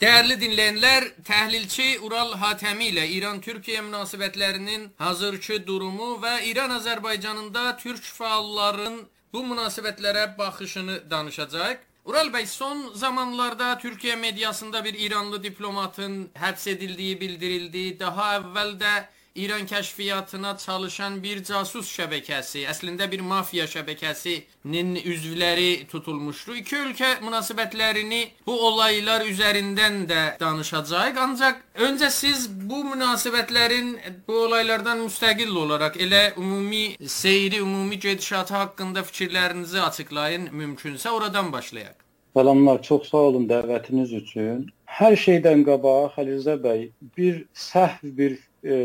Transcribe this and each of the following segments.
Değerli dinleyenler, təhlilçi Ural Hatəmi ilə İran-Türkiyə münasibətlərinin hazırki durumu və İran-Azərbaycanında türk fəalların bu münasibətlərə baxışını danışacaq. Ural bəy, son zamanlarda Türkiyə mediasında bir İranlı diplomatın həbs edildiyi bildirildi. Daha əvvəl də İran kəşfiyyatına çalışan bir casus şəbəkəsi, əslində bir mafiya şəbəkəsinin üzvləri tutulmuşdu. İki ölkə münasibətlərini bu olaylar üzərindən də danışacağıq. Ancaq öncə siz bu münasibətlərin bu olaylardan müstəqil olaraq elə ümumi seyri, ümumi gedişatı haqqında fikirlərinizi açıqlayın mümkünsə oradan başlayaq. Salamlar, çox sağ olun dəvətiniz üçün. Hər şeydən qabaq Xəlilzə bəy bir səhv bir e,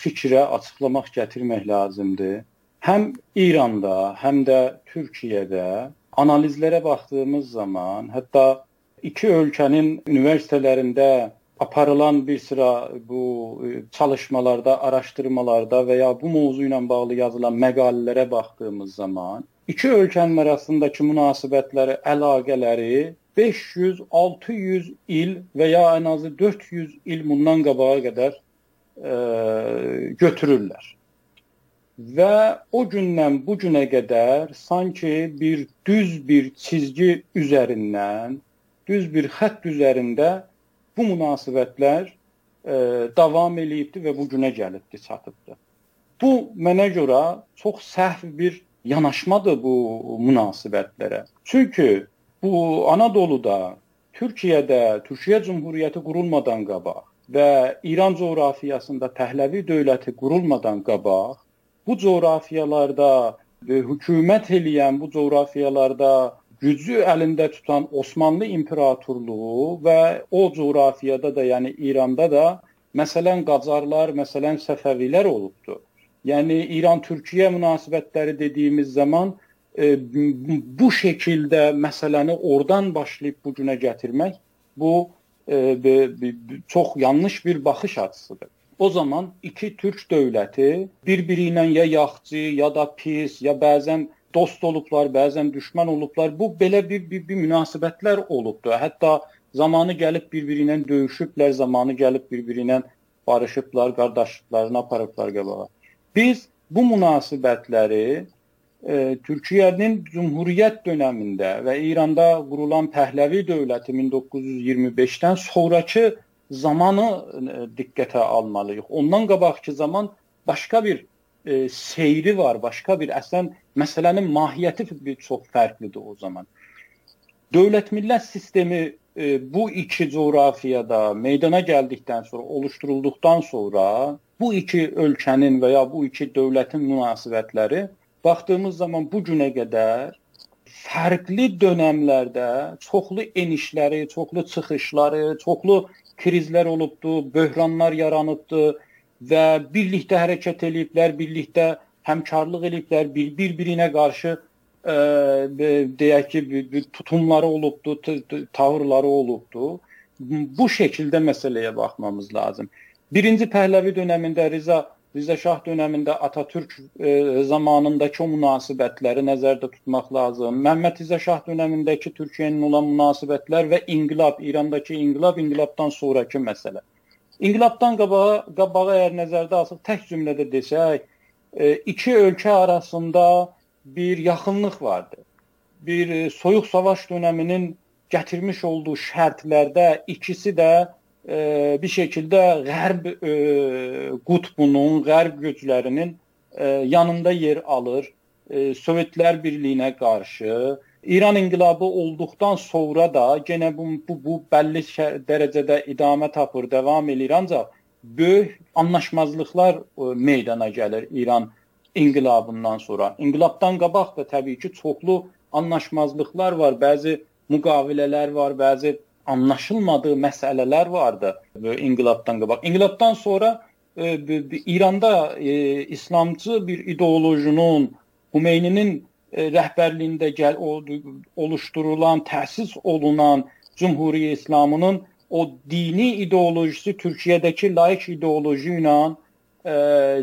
fikrə açıqlamaq gətirmək lazımdır. Həm İranda, həm də Türkiyədə analizlərə baxdığımız zaman, hətta iki ölkənin universitetlərində aparılan bir sıra bu e, çalışmalarda, araşdırmalarda və ya bu mövzu ilə bağlı yazılan məqalələrə baxdığımız zaman iki ölkənin arasındakı münasibətləri, əlaqələri 500, 600 il və ya ən azı 400 il bundan qabağa qədər e, götürürlər. Və o gündən bu günə qədər sanki bir düz bir çizgi üzərindən, düz bir xətt üzərində bu münasibətlər e, davam eləyibdi və bu günə gəlibdi, çatıbdı. Bu mənə görə çox səhv bir yanaşmadır bu münasibətlərə. Çünki bu Anadoluda, Türkiyədə, Türkiyə Cümhuriyyəti qurulmadan qabaq və İran coğrafiyasında Pəhləvi dövləti qurulmadan qabaq bu coğrafiyalarda e, hökumət eləyən bu coğrafiyalarda gücü əlində tutan Osmanlı imperatorluğu və o coğrafiyada da, yəni İranda da məsələn Qacarlar, məsələn Səfəvilər olubdu. Yəni İran-Türkiyə münasibətləri dediyimiz zaman e, bu şəkildə məsələni oradan başlayıb bu günə gətirmək bu e, çox yanlış bir baxış açısıdır. O zaman iki türk dövləti bir-biri ilə ya yaxçı, ya da pis, ya bəzən dost olublar, bəzən düşmən olublar. Bu belə bir, bir, bir münasibətlər olubdu. Hətta zamanı gəlib bir-biri ilə döyüşüblər, zamanı gəlib bir-biri ilə barışıblar, qardaşlıqlarını aparıblar qabağa. Biz bu münasibətləri e, Türkiyənin Cümhuriyyət dövründə və İranda qurulan Pəhləvi dövləti 1925-dən sonrakı zamanı e, diqqətə almalıyıq. Ondan qabaqki zaman başqa bir e, seyri var, başqa bir əslən məsələnin mahiyyəti bir çox fərqlidir o zaman. Dövlət-millət sistemi e, bu iki coğrafiyada meydana gəldikdən sonra, oluşturulduqdan sonra bu iki ölkənin və ya bu iki dövlətin münasibətləri baxdığımız zaman bu günə qədər fərqli dövrlərdə çoxlu enişləri, çoxlu çıxışları, çoxlu krizlər olubdu, böhranlar yaranıbdı və birlikdə hərəkət eləyiblər, birlikdə həmkarlıq eləyiblər, bir-birinə qarşı ə, e, deyək ki, tutumları olubdu, tavırları olubdu. Bu şəkildə məsələyə baxmamız lazım. Birinci Pəhləvi dövründə Riza Riza Şah dövründə Atatürk e, zamanındakı o münasibətləri nəzərdə tutmaq lazım. Məhəmməd Riza Şah dövründəki Türkiyənin olan münasibətlər və inqilab, İrandakı inqilab, inqilabdan sonrakı məsələ. İnqilabdan qabağa, qabağa əgər nəzərdə alsaq, tək cümlədə desək, e, iki ölkə arasında bir yaxınlıq vardı. Bir e, soyuq savaş dövrünün gətirmiş olduğu şərtlərdə ikisi də e, bir şəkildə Qərb e, qutbunun, Qərb güclərinin e, yanında yer alır. E, Sovetlər Birliyinə qarşı İran inqilabı olduqdan sonra da yenə bu bu, bu bəlli dərəcədə idamə tapır, davam eləyir, ancaq böyük anlaşmazlıqlar e, meydana gəlir İran inqilabından sonra. İnqilabdan qabaq da təbii ki, çoxlu anlaşmazlıqlar var, bəzi müqavilələr var, bəzi anlaşılmadığı məsələlər vardı inqilabdan qabaq. İnqilabdan sonra e, İranda e, İslamcı bir ideolojinin Xumeyninin e, rəhbərliyində gəl o, oluşturulan, təsis olunan Cümhuriyyə İslamının o dini ideolojisi Türkiyədəki laik ideoloji ilə e,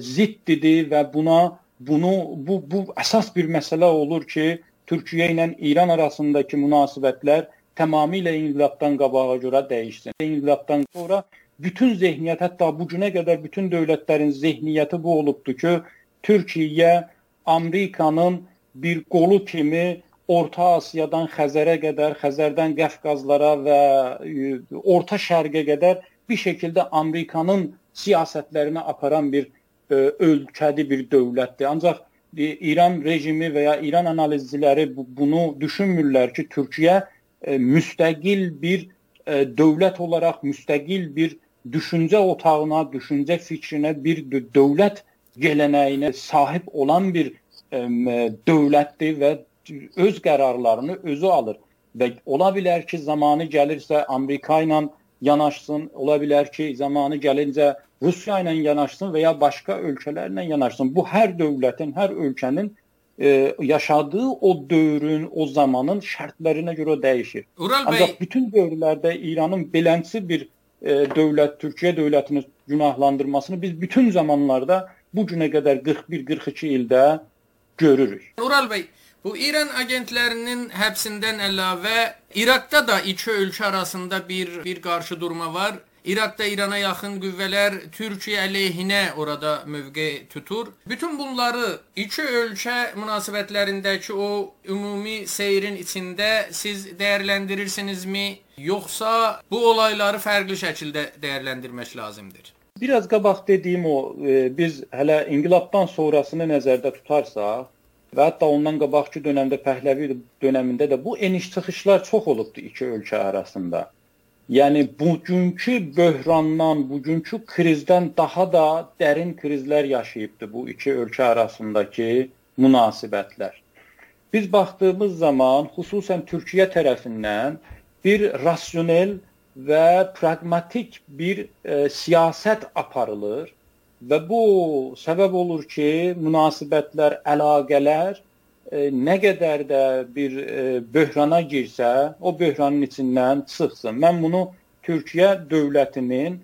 ziddidir və buna bunu bu bu əsas bir məsələ olur ki, Türkiyə ilə İran arasındakı münasibətlər tamamilə inqilabdan qabağa görə dəyişsin. İnqilabdan sonra bütün zehniyyət, hətta bu günə qədər bütün dövlətlərin zehniyyəti bu olubdu ki, Türkiyə Amerikanın bir qolu kimi Orta Asiyadan Xəzərə qədər, Xəzərdən Qafqazlara və e, Orta Şərqə qədər bir şəkildə Amerikanın siyasətlərini aparan bir ə, e, ölkədir, bir dövlətdir. Ancaq e, İran rejimi və ya İran analizçiləri bu, bunu düşünmürlər ki, Türkiyə müstəqil bir ə, dövlət olaraq müstəqil bir düşüncə otağına, düşüncə fikrinə, bir dövlət gələnəyinə sahib olan bir ə, dövlətdir və öz qərarlarını özü alır və ola bilər ki, zamanı gəlirsə Amerika ilə yanaşsın, ola bilər ki, zamanı gəlincə Rusiya ilə yanaşsın və ya başqa ölkələrlə yanaşsın. Bu hər dövlətin, hər ölkənin e, yaşadığı o dövrün, o zamanın şərtlərinə görə dəyişir. Ural bəy, Ancaq bütün dövrlərdə İranın belənçi bir e, dövlət, Türkiyə dövlətini günahlandırmasını biz bütün zamanlarda bu günə qədər 41-42 ildə görürük. Ural bəy, bu İran agentlərinin həbsindən əlavə İraqda da iki ölkə arasında bir bir qarşı durma var. İraqda İrana yaxın qüvvələr Türkiyə əleyhinə orada mövqe tutur. Bütün bunları iki ölkə münasibətlərindəki o ümumi seyrin içində siz dəyərləndirirsinizmi, yoxsa bu olayları fərqli şəkildə dəyərləndirmək lazımdır? Biraz qabaq dediyim o, e, biz hələ inqilabdan sonrasını nəzərdə tutarsaq və hətta ondan qabaqki dövrdə Pəhləvi dövründə də bu eniş-çıxışlar çox olubdu iki ölkə arasında. Yəni bugünkü böhrandan, bugünkü krizdən daha da dərin krizlər yaşayıbdı bu iki ölkə arasındakı münasibətlər. Biz baxdığımız zaman xüsusən Türkiyə tərəfindən bir rasionel və praqmatik bir e, siyasət aparılır və bu səbəb olur ki, münasibətlər, əlaqələr nə qədər də bir e, böhrana girsə, o böhranın içindən çıxsın. Mən bunu Türkiyə dövlətinin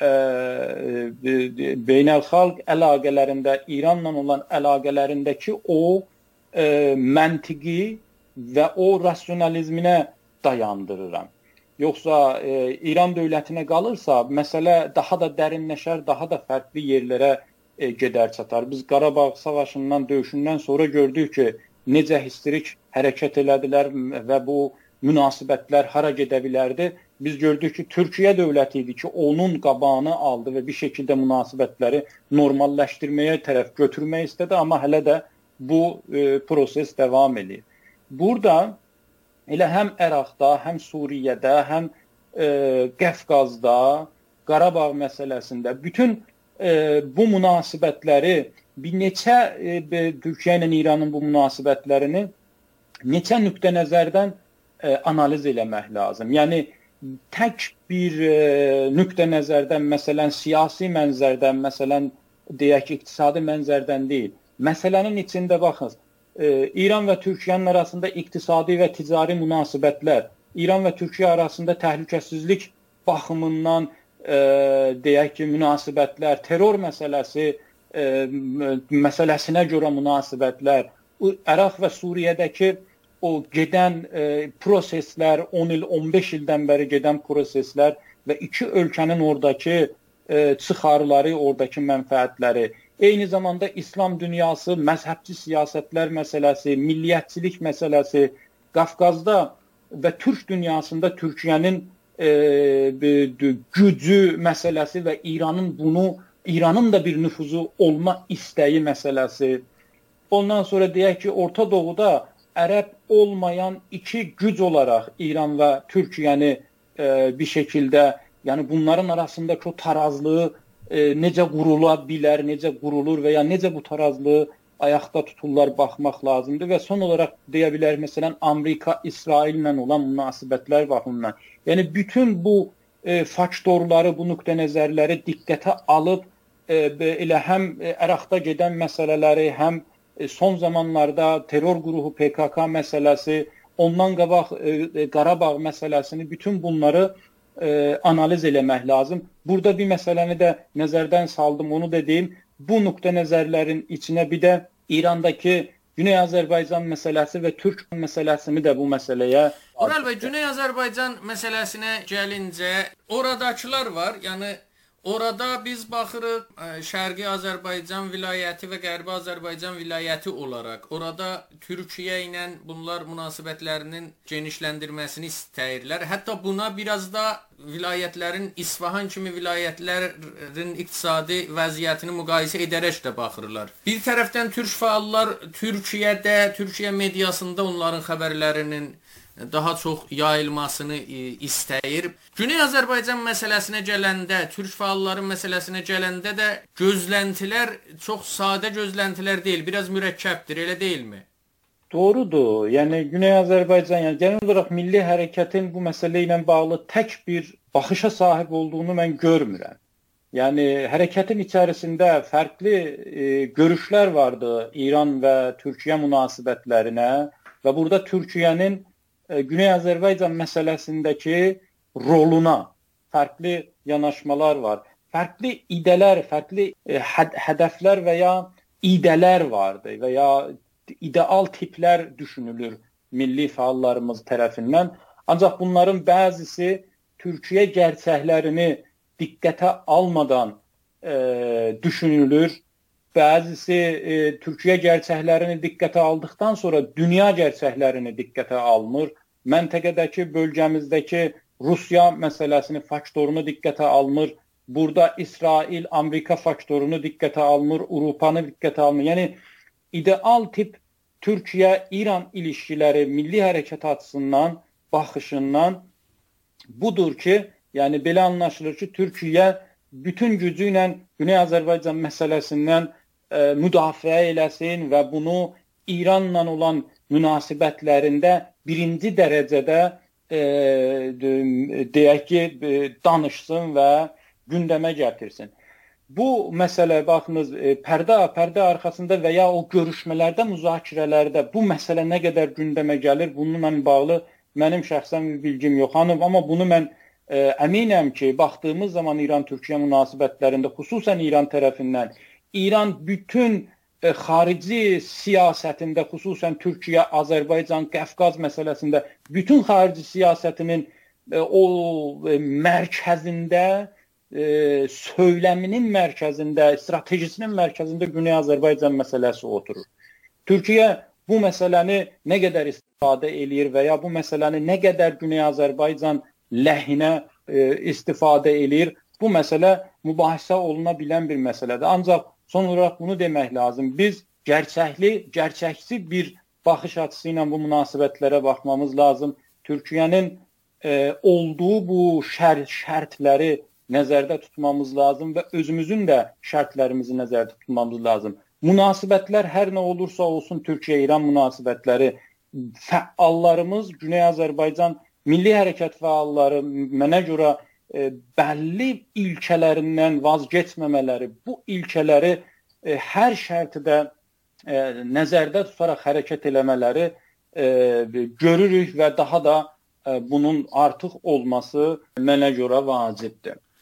e, e, beynəlxalq əlaqələrində, İranla olan əlaqələrindəki o e, məntiqi və o rasionalizminə dayandırıram. Yoxsa e, İran dövlətinə qalırsa, məsələ daha da dərinləşər, daha da fərqli yerlərə e, gedər çatar. Biz Qarabağ savaşından, döyüşündən sonra gördük ki, necə histerik hərəkət elədilər və bu münasibətlər hara gedə bilərdi? Biz gördük ki, Türkiyə dövləti idi ki, onun qabağını aldı və bir şəkildə münasibətləri normalləşdirməyə tərəf götürmək istədi, amma hələ də bu e, proses davam edir. Burada elə həm Əraqda, həm Suriyədə, həm e, Qəfqazda, Qarabağ məsələsində bütün e, bu münasibətləri bir neçə e, Türkiyə ilə İranın bu münasibətlərini neçə nöqtə nəzərdən e, analiz eləmək lazım. Yəni tək bir e, nöqtə nəzərdən, məsələn, siyasi mənzərdən, məsələn, deyək iqtisadi mənzərdən deyil. Məsələnin içində baxın, e, İran və Türkiyənin arasında iqtisadi və ticari münasibətlər, İran və Türkiyə arasında təhlükəsizlik baxımından e, deyək ki, münasibətlər, terror məsələsi e, məsələsinə görə münasibətlər, Əraq və Suriyədəki o gedən e, proseslər, 10 il, 15 ildən bəri gedən proseslər və iki ölkənin oradakı e, çıxarları, oradakı mənfəətləri, eyni zamanda İslam dünyası, məzhəbçi siyasətlər məsələsi, milliyyətçilik məsələsi, Qafqazda və Türk dünyasında Türkiyənin e, gücü məsələsi və İranın bunu İranın da bir nüfuzu olma istəyi məsələsi. Ondan sonra deyək ki, Orta Doğuda ərəb olmayan iki güc olaraq İran və Türkiyəni e, bir şəkildə, yəni bunların arasındakı o tarazlığı e, necə qurula bilər, necə qurulur və ya necə bu tarazlığı ayaqda tuturlar, baxmaq lazımdır və son olaraq deyə bilər məsələn Amerika İsraillə olan münasibətlər baxımından. Yəni bütün bu e, faktorları, bu nöqtə nəzərləri diqqətə alıb e, elə həm e, Əraqda gedən məsələləri, həm e, son zamanlarda terror qrupu PKK məsələsi, ondan qabaq e, e, Qarabağ məsələsini, bütün bunları e, analiz eləmək lazım. Burada bir məsələni də nəzərdən saldım, onu da deyim bu nöqtə nəzərlərin içinə bir də İrandakı Güney Azərbaycan məsələsi və Türk məsələsini də bu məsələyə Ural bəy, Güney Azərbaycan məsələsinə gəlincə, oradakılar var, yəni Orada biz baxırıq e, Şərqi Azərbaycan vilayəti və Qərbi Azərbaycan vilayəti olaraq orada Türkiyə ilə bunlar münasibətlərinin genişləndirməsini istəyirlər. Hətta buna biraz da vilayətlərin İsfahan kimi vilayətlərin iqtisadi vəziyyətini müqayisə edərək də baxırlar. Bir tərəfdən türk fəallar Türkiyədə, Türkiyə mediasında onların xəbərlərinin daha çox yayılmasını e, istəyir. Güney Azərbaycan məsələsinə gələndə, türk fəalların məsələsinə gələndə də gözləntilər çox sadə gözləntilər deyil, biraz mürəkkəbdir, elə deyilmi? Doğrudur. Yəni Güney Azərbaycan, yəni genel olaraq milli hərəkətin bu məsələ ilə bağlı tək bir baxışa sahib olduğunu mən görmürəm. Yəni hərəkətin içərisində fərqli e, görüşlər vardı İran və Türkiyə münasibətlərinə və burada Türkiyənin Güney Azərbaycan məsələsindəki roluna fərqli yanaşmalar var. Fərqli idələr, fərqli e, həd hədəflər və ya idələr vardı və ya ideal tiplər düşünülür milli fəallarımız tərəfindən. Ancaq bunların bəzisi Türkiyə gerçəklərini diqqətə almadan e, düşünülür. Bəzisi e, Türkiyə gerçəklərini diqqətə aldıqdan sonra dünya gerçəklərini diqqətə almır məntəqədəki, bölgəmizdəki Rusiya məsələsini, faktorunu diqqətə almır. Burada İsrail, Amerika faktorunu diqqətə almır, Avropanı diqqətə almır. Yəni ideal tip Türkiyə-İran ilişkiləri milli hərəkət açısından, baxışından budur ki, yəni belə anlaşılır ki, Türkiyə bütün gücü ilə Güney Azərbaycan məsələsindən ə, e, müdafiə eləsin və bunu İranla olan münasibətlərində birinci dərəcədə e, deyək ki, e, danışsın və gündəmə gətirsin. Bu məsələ baxınız pərdə pərdə arxasında və ya o görüşmələrdə, müzakirələrdə bu məsələ nə qədər gündəmə gəlir, bununla bağlı mənim şəxsən bilgim yox. Hanım, amma bunu mən ə, əminəm ki, baxdığımız zaman İran-Türkiyə münasibətlərində xüsusən İran tərəfindən İran bütün e, xarici siyasətində, xüsusən Türkiyə, Azərbaycan, Qafqaz məsələsində bütün xarici siyasətinin e, o e, mərkəzində, e, söyləminin mərkəzində, strategisinin mərkəzində Güney Azərbaycan məsələsi oturur. Türkiyə bu məsələni nə qədər istifadə eləyir və ya bu məsələni nə qədər Güney Azərbaycan ləhinə e, istifadə eləyir, bu məsələ mübahisə oluna bilən bir məsələdir. Ancaq Son olaraq bunu demək lazım. Biz gerçəkli, gerçəkçi bir baxış açısı ilə bu münasibətlərə baxmamız lazım. Türkiyənin e, olduğu bu şər şərtləri nəzərdə tutmamız lazım və özümüzün də şərtlərimizi nəzərdə tutmamız lazım. Münasibətlər hər nə olursa olsun Türkiyə-İran münasibətləri fəallarımız Güney Azərbaycan milli hərəkat fəalları mənə görə bəlli ilkələrindən vaz keçməmələri, bu ilkələri e, hər şərtdə e, nəzərdə tutaraq hərəkət eləmələri e, görürük və daha da e, bunun artıq olması mənə görə vacibdir.